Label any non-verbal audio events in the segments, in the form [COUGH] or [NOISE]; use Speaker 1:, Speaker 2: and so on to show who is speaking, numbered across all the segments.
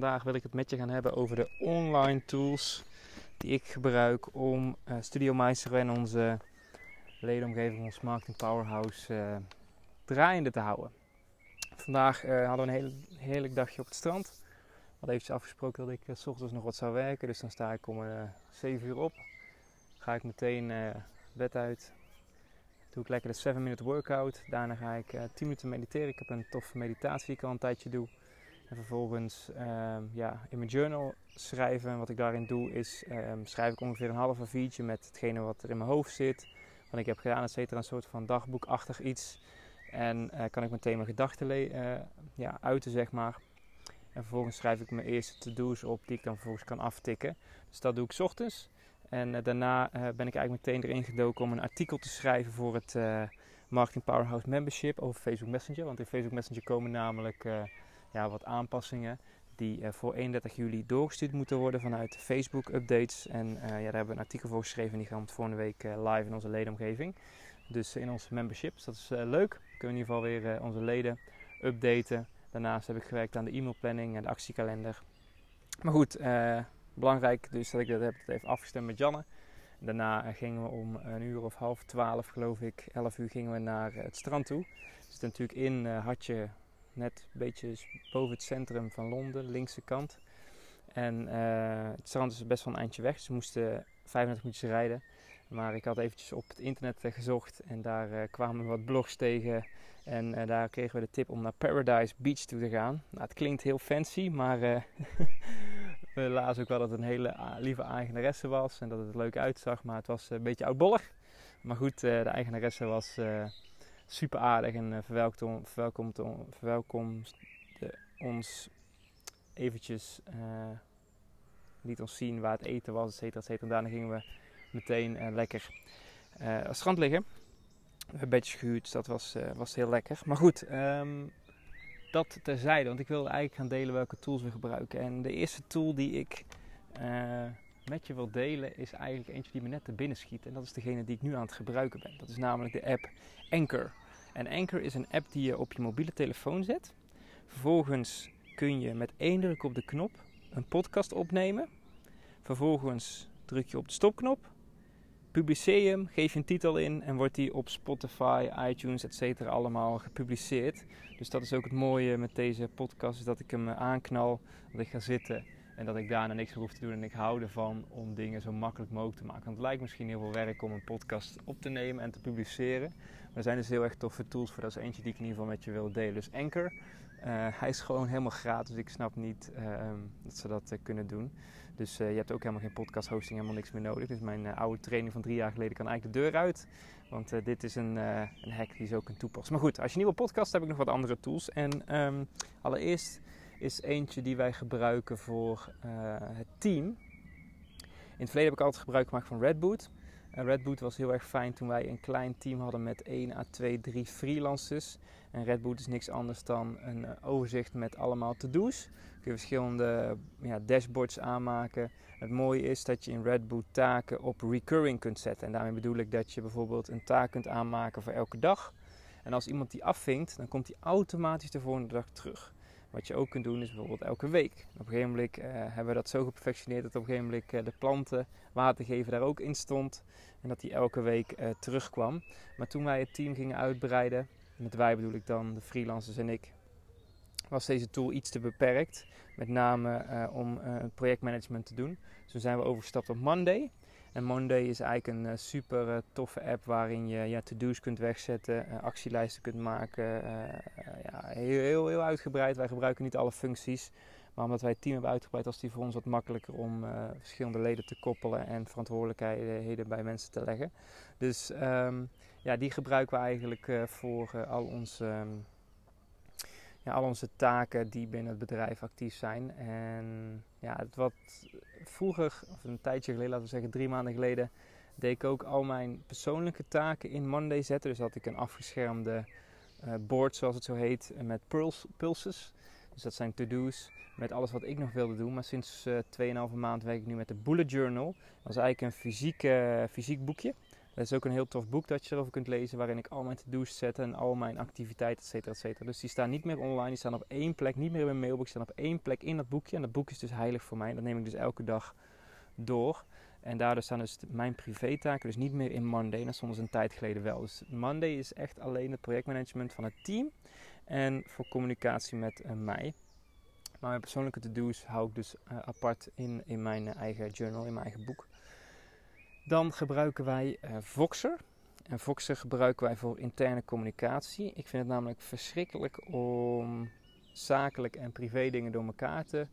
Speaker 1: Vandaag wil ik het met je gaan hebben over de online tools die ik gebruik om uh, Studio Meister en onze ledenomgeving, ons Marketing Powerhouse, uh, draaiende te houden. Vandaag uh, hadden we een heel, heerlijk dagje op het strand. We hadden eventjes afgesproken dat ik s ochtends nog wat zou werken, dus dan sta ik om 7 uur op. Ga ik meteen bed uit, doe ik lekker de 7 minute workout. Daarna ga ik 10 minuten mediteren. Ik heb een toffe meditatie die ik al een tijdje doe. En vervolgens ehm, ja, in mijn journal schrijven. Wat ik daarin doe is um, schrijf ik ongeveer een half A4'tje met hetgene wat er in mijn hoofd zit. Wat ik heb gedaan, et cetera. Een soort van dagboekachtig iets. En uh, kan ik meteen mijn gedachten uh, ja, uiten, zeg maar. En vervolgens schrijf ik mijn eerste to-do's op die ik dan vervolgens kan aftikken. Dus dat doe ik ochtends. En uh, daarna ben ik eigenlijk meteen erin gedoken om een artikel te schrijven voor het Marketing Powerhouse Membership over Facebook Messenger. Want in Facebook Messenger komen namelijk ja, wat aanpassingen die uh, voor 31 juli doorgestuurd moeten worden vanuit Facebook updates. En uh, ja, daar hebben we een artikel voor geschreven en die gaan volgende week uh, live in onze ledenomgeving. Dus in onze memberships. Dat is leuk. We kunnen in ieder geval weer onze leden updaten. Daarnaast heb ik gewerkt aan de e-mailplanning en de actiekalender. Maar goed, belangrijk dus dat ik dat heb even afgestemd met Janne. Daarna gingen we om een uur of half twaalf, geloof ik, 11 uur gingen we naar het strand toe. Dus natuurlijk in had je net een beetje boven het centrum van Londen, linkse kant. En uh, het strand is best wel een eindje weg, we moesten 35 minuten rijden. Maar ik had eventjes op het internet uh, gezocht en daar uh, kwamen wat blogs tegen. En daar kregen we de tip om naar Paradise Beach toe te gaan. Nou, het klinkt heel fancy, maar [LAUGHS] we lazen ook wel dat het een hele lieve eigenaresse was. En dat het er leuk uitzag, maar het was een beetje oudbollig. Maar goed, de eigenaresse was super aardig en uh, verwelkomt, verwelkomt, verwelkomt ons eventjes, uh, liet ons zien waar het eten was, et cetera, et cetera. Daarna gingen we meteen lekker uh, strand liggen. We hebben bedjes gehuurd, dus dat was, was heel lekker. Maar goed, um, dat terzijde, want ik wilde eigenlijk gaan delen welke tools we gebruiken. En de eerste tool die ik met je wil delen is eigenlijk eentje die me net te binnen schiet. En dat is degene die ik nu aan het gebruiken ben. Dat is namelijk de app Anchor. En Anchor is een app die je op je mobiele telefoon zet. Vervolgens kun je met één druk op de knop een podcast opnemen. Vervolgens druk je op de stopknop. Publiceer hem, geef je een titel in en wordt die op Spotify, iTunes, etc. allemaal gepubliceerd. Dus dat is ook het mooie met deze podcast, is dat ik hem aanknal, dat ik ga zitten en dat ik daarna niks meer hoef te doen. En ik hou ervan om dingen zo makkelijk mogelijk te maken. Want het lijkt misschien heel veel werk om een podcast op te nemen en te publiceren. Maar er zijn dus heel erg toffe tools voor. Dat is eentje die ik in ieder geval met je wil delen. Dus Anchor, uh, hij is gewoon helemaal gratis. Dus ik snap niet uh, dat ze dat uh, kunnen doen. Dus je hebt ook helemaal geen podcast hosting, helemaal niks meer nodig. Dus mijn oude training van drie jaar geleden kan eigenlijk de deur uit. Want dit is een, een hack die zo kunt toepassen. Maar goed, als je nieuwe podcast heb ik nog wat andere tools. En um, allereerst is eentje die wij gebruiken voor uh, het team. In het verleden heb ik altijd gebruik gemaakt van Redboot. Redboot was heel erg fijn toen wij een klein team hadden met 1 à 2, 3 freelancers. En Redboot is niks anders dan een uh, overzicht met allemaal to-do's. Kun je verschillende ja, dashboards aanmaken. Het mooie is dat je in Redboot taken op recurring kunt zetten. En daarmee bedoel ik dat je bijvoorbeeld een taak kunt aanmaken voor elke dag. En als iemand die afvinkt, dan komt die automatisch de volgende dag terug. Wat je ook kunt doen is bijvoorbeeld elke week. Op een gegeven moment uh, hebben we dat zo geperfectioneerd dat op een gegeven moment uh, de planten water geven daar ook in stond. En dat die elke week uh, terugkwam. Maar toen wij het team gingen uitbreiden, met wij bedoel ik dan de freelancers en ik, was deze tool iets te beperkt. Met name om projectmanagement te doen. Dus toen zijn we overgestapt op Monday. En Monday is eigenlijk een uh, super uh, toffe app waarin je ja, to-do's kunt wegzetten, uh, actielijsten kunt maken. ja, heel, heel, heel uitgebreid. Wij gebruiken niet alle functies. Maar omdat wij het team hebben uitgebreid, was die voor ons wat makkelijker om verschillende leden te koppelen en verantwoordelijkheden bij mensen te leggen. Dus um, ja, die gebruiken we eigenlijk voor al, onze, um, ja, al onze taken die binnen het bedrijf actief zijn. En ja, wat vroeger, of een tijdje geleden, laten we zeggen drie maanden geleden, deed ik ook al mijn persoonlijke taken in Monday zetten. Dus had ik een afgeschermde uh, board, zoals het zo heet, met pulses. Dus dat zijn to-do's met alles wat ik nog wilde doen. Maar sinds uh, 2,5 maand werk ik nu met de Bullet Journal. Dat is eigenlijk een fysiek, uh, fysiek boekje. Dat is ook een heel tof boek dat je erover kunt lezen, waarin ik al mijn to-do's zet en al mijn activiteiten, et cetera, et cetera. Dus die staan niet meer online, die staan op één plek, niet meer in mijn mailbox, die staan op één plek in dat boekje. En dat boek is dus heilig voor mij, dat neem ik dus elke dag door. En daardoor staan dus mijn privé-taken dus niet meer in Monday, dat stond een tijd geleden wel. Dus Monday is echt alleen het projectmanagement van het team en voor communicatie met uh, mij. Maar mijn persoonlijke to-do's hou ik dus uh, apart in, in mijn eigen journal, in mijn eigen boek. Dan gebruiken wij uh, Voxer. En Voxer gebruiken wij voor interne communicatie. Ik vind het namelijk verschrikkelijk om zakelijk en privé dingen door elkaar te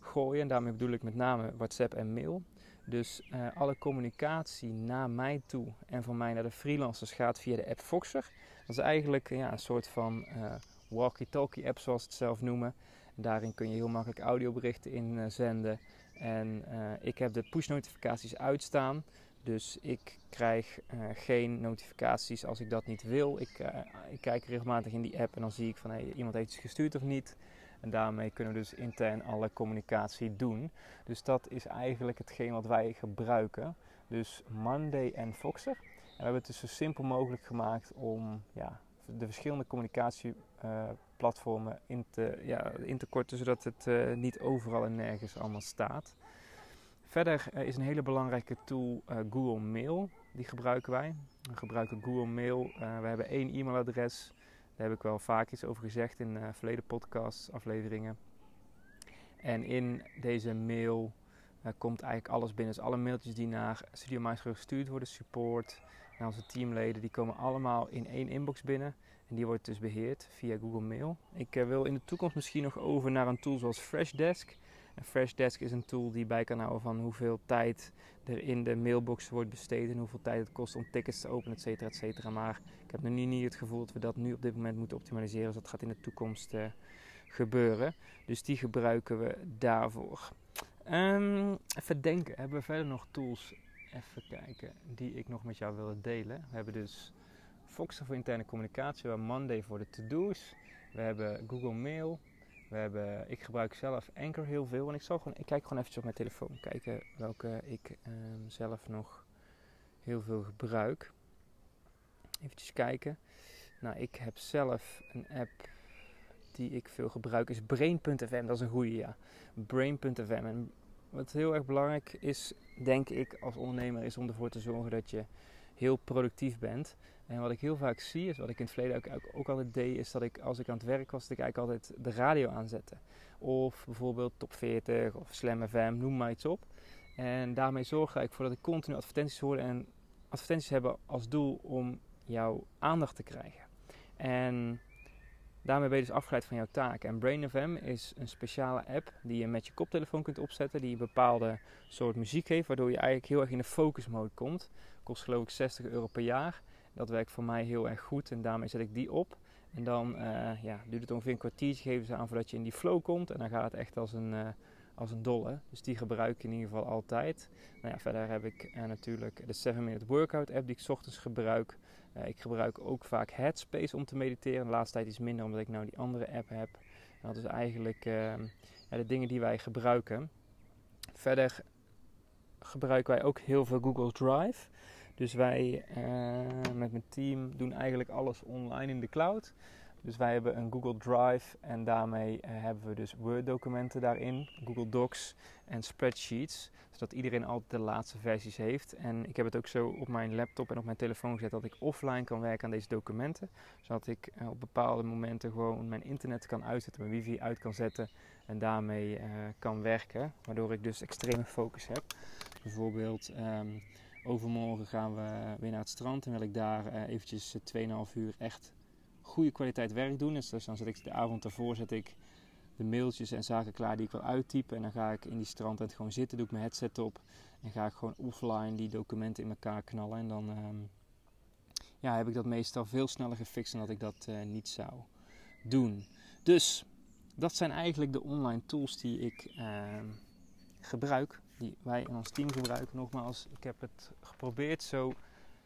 Speaker 1: gooien. En daarmee bedoel ik met name WhatsApp en mail. Dus uh, alle communicatie naar mij toe en van mij naar de freelancers gaat via de app Voxer. Dat is eigenlijk ja, een soort van uh, walkie-talkie app zoals ze het zelf noemen. En daarin kun je heel makkelijk audioberichten inzenden. En ik heb de push notificaties uitstaan. Dus ik krijg uh, geen notificaties als ik dat niet wil. Ik, uh, ik, kijk regelmatig in die app en dan zie ik van hey, iemand heeft iets gestuurd of niet. En daarmee kunnen we dus intern alle communicatie doen. Dus dat is eigenlijk hetgeen wat wij gebruiken. Dus Monday en Foxer. En we hebben het dus zo simpel mogelijk gemaakt om ja, de verschillende communicatieplatformen uh, in, te, ja, in te korten, zodat het niet overal en nergens allemaal staat. Verder uh, is een hele belangrijke tool uh, Google Mail. Die gebruiken wij. We gebruiken Google Mail. Uh, we hebben één e-mailadres. Daar heb ik wel vaak iets over gezegd in verleden podcasts, afleveringen. En in deze mail komt eigenlijk alles binnen. Dus alle mailtjes die naar Studio Maestro gestuurd worden, support, naar onze teamleden, die komen allemaal in één inbox binnen. En die wordt dus beheerd via Google Mail. Ik wil in de toekomst misschien nog over naar een tool zoals Freshdesk. Freshdesk is een tool die bij kan houden van hoeveel tijd er in de mailbox wordt besteed en hoeveel tijd het kost om tickets te openen, et cetera, et cetera. Maar ik heb nog niet, het gevoel dat we dat nu op dit moment moeten optimaliseren. Dus dat gaat in de toekomst uh, gebeuren. Dus die gebruiken we daarvoor. Um, even denken, hebben we verder nog tools? Even kijken, die ik nog met jou wilde delen. We hebben dus Foxer voor interne communicatie, we hebben Monday voor de to-do's. We hebben Google Mail, we hebben, ik gebruik zelf Anchor heel veel. En ik, zal gewoon, ik kijk gewoon eventjes op mijn telefoon. Kijken welke ik um, zelf nog heel veel gebruik. Even kijken. Nou, ik heb zelf een app die ik veel gebruik. Is Brain.fm. Dat is een goede, ja. Brain.fm. En wat heel erg belangrijk is, denk ik, als ondernemer, is om ervoor te zorgen dat je heel productief bent. En wat ik heel vaak zie, is wat ik in het verleden ook, ook, altijd deed, is dat ik als ik aan het werk was, dat ik eigenlijk altijd de radio aanzette. Of bijvoorbeeld Top 40 of Slam FM, noem maar iets op. En daarmee zorg ik ervoor dat ik continu advertenties hoor en advertenties hebben als doel om jouw aandacht te krijgen. En daarmee ben je dus afgeleid van jouw taak. En BrainFM is een speciale app die je met je koptelefoon kunt opzetten, die een bepaalde soort muziek heeft, waardoor je eigenlijk heel erg in de focus mode komt. Kost geloof ik 60 euro per jaar. Dat werkt voor mij heel erg goed en daarmee zet ik die op. En dan uh, ja, duurt het ongeveer een kwartiertje geven ze aan voordat je in die flow komt. En dan gaat het echt als een, uh, als een dolle. Dus die gebruik ik in ieder geval altijd. Nou ja, verder heb ik uh, natuurlijk de 7 Minute Workout app die ik ochtends gebruik. ik gebruik ook vaak Headspace om te mediteren. De laatste tijd iets minder omdat ik nou die andere app heb. Dat is eigenlijk ja, de dingen die wij gebruiken. Verder gebruiken wij ook heel veel Google Drive. Dus wij uh, met mijn team doen eigenlijk alles online in de cloud. Dus wij hebben een Google Drive en daarmee uh, hebben we dus Word-documenten daarin, Google Docs en spreadsheets, zodat iedereen altijd de laatste versies heeft. En ik heb het ook zo op mijn laptop en op mijn telefoon gezet dat ik offline kan werken aan deze documenten, zodat ik uh, op bepaalde momenten gewoon mijn internet kan uitzetten, mijn wifi uit kan zetten en daarmee kan werken, waardoor ik dus extreme focus heb. Bijvoorbeeld. Um, Overmorgen gaan we weer naar het strand en wil ik daar uh, eventjes 2,5 eh, uur echt goede kwaliteit werk doen. Dus, dan zet ik de avond ervoor zet ik de mailtjes en zaken klaar die ik wil uittypen. En dan ga ik in die strandtent gewoon zitten, doe ik mijn headset op en ga ik gewoon offline die documenten in elkaar knallen. En dan, um, ja, heb ik dat meestal veel sneller gefixt dan dat ik dat eh, niet zou doen. Dus dat zijn eigenlijk de online tools die ik ehm, gebruik, die wij in ons team gebruiken. Nogmaals, ik heb het geprobeerd zo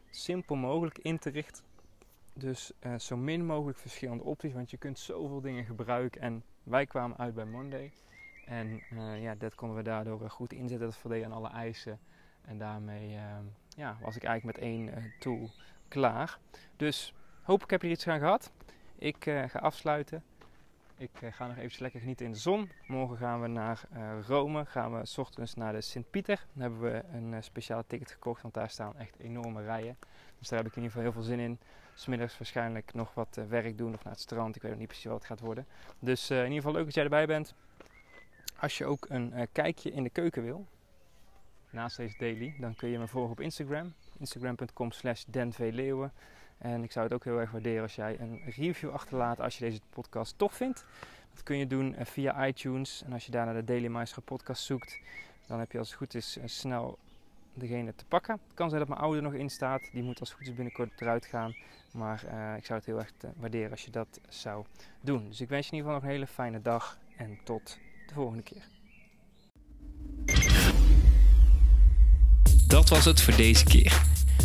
Speaker 1: simpel mogelijk in te richten. Dus uh, zo min mogelijk verschillende opties, want je kunt zoveel dingen gebruiken. En wij kwamen uit bij Monday. En uh, ja, dat konden we daardoor goed inzetten. Dat voldeed aan alle eisen. En daarmee uh, ja, was ik eigenlijk met één tool klaar. Dus hopelijk heb je iets aan gehad. Ik ga afsluiten. Ik ga nog even lekker genieten in de zon. Morgen gaan we naar Rome. Gaan we s ochtends naar de Sint-Pieter. Dan hebben we een speciale ticket gekocht, want daar staan echt enorme rijen. Dus daar heb ik in ieder geval heel veel zin in. Smiddags waarschijnlijk nog wat werk doen of naar het strand. Ik weet nog niet precies wat het gaat worden. Dus in ieder geval leuk dat jij erbij bent. Als je ook een kijkje in de keuken wil, naast deze daily, dan kun je me volgen op Instagram. Instagram.com slash denvleeuwen. En ik zou het ook heel erg waarderen als jij een review achterlaat als je deze podcast tof vindt. Dat kun je doen uh, via iTunes. En als je daar naar de Daily Maestro podcast zoekt, dan heb je als het goed is uh, snel degene te pakken. Het kan zijn dat mijn ouder nog in staat. Die moet als het goed is binnenkort eruit gaan. Maar ik zou het heel erg waarderen als je dat zou doen. Dus ik wens je in ieder geval nog een hele fijne dag en tot de volgende keer.
Speaker 2: Dat was het voor deze keer.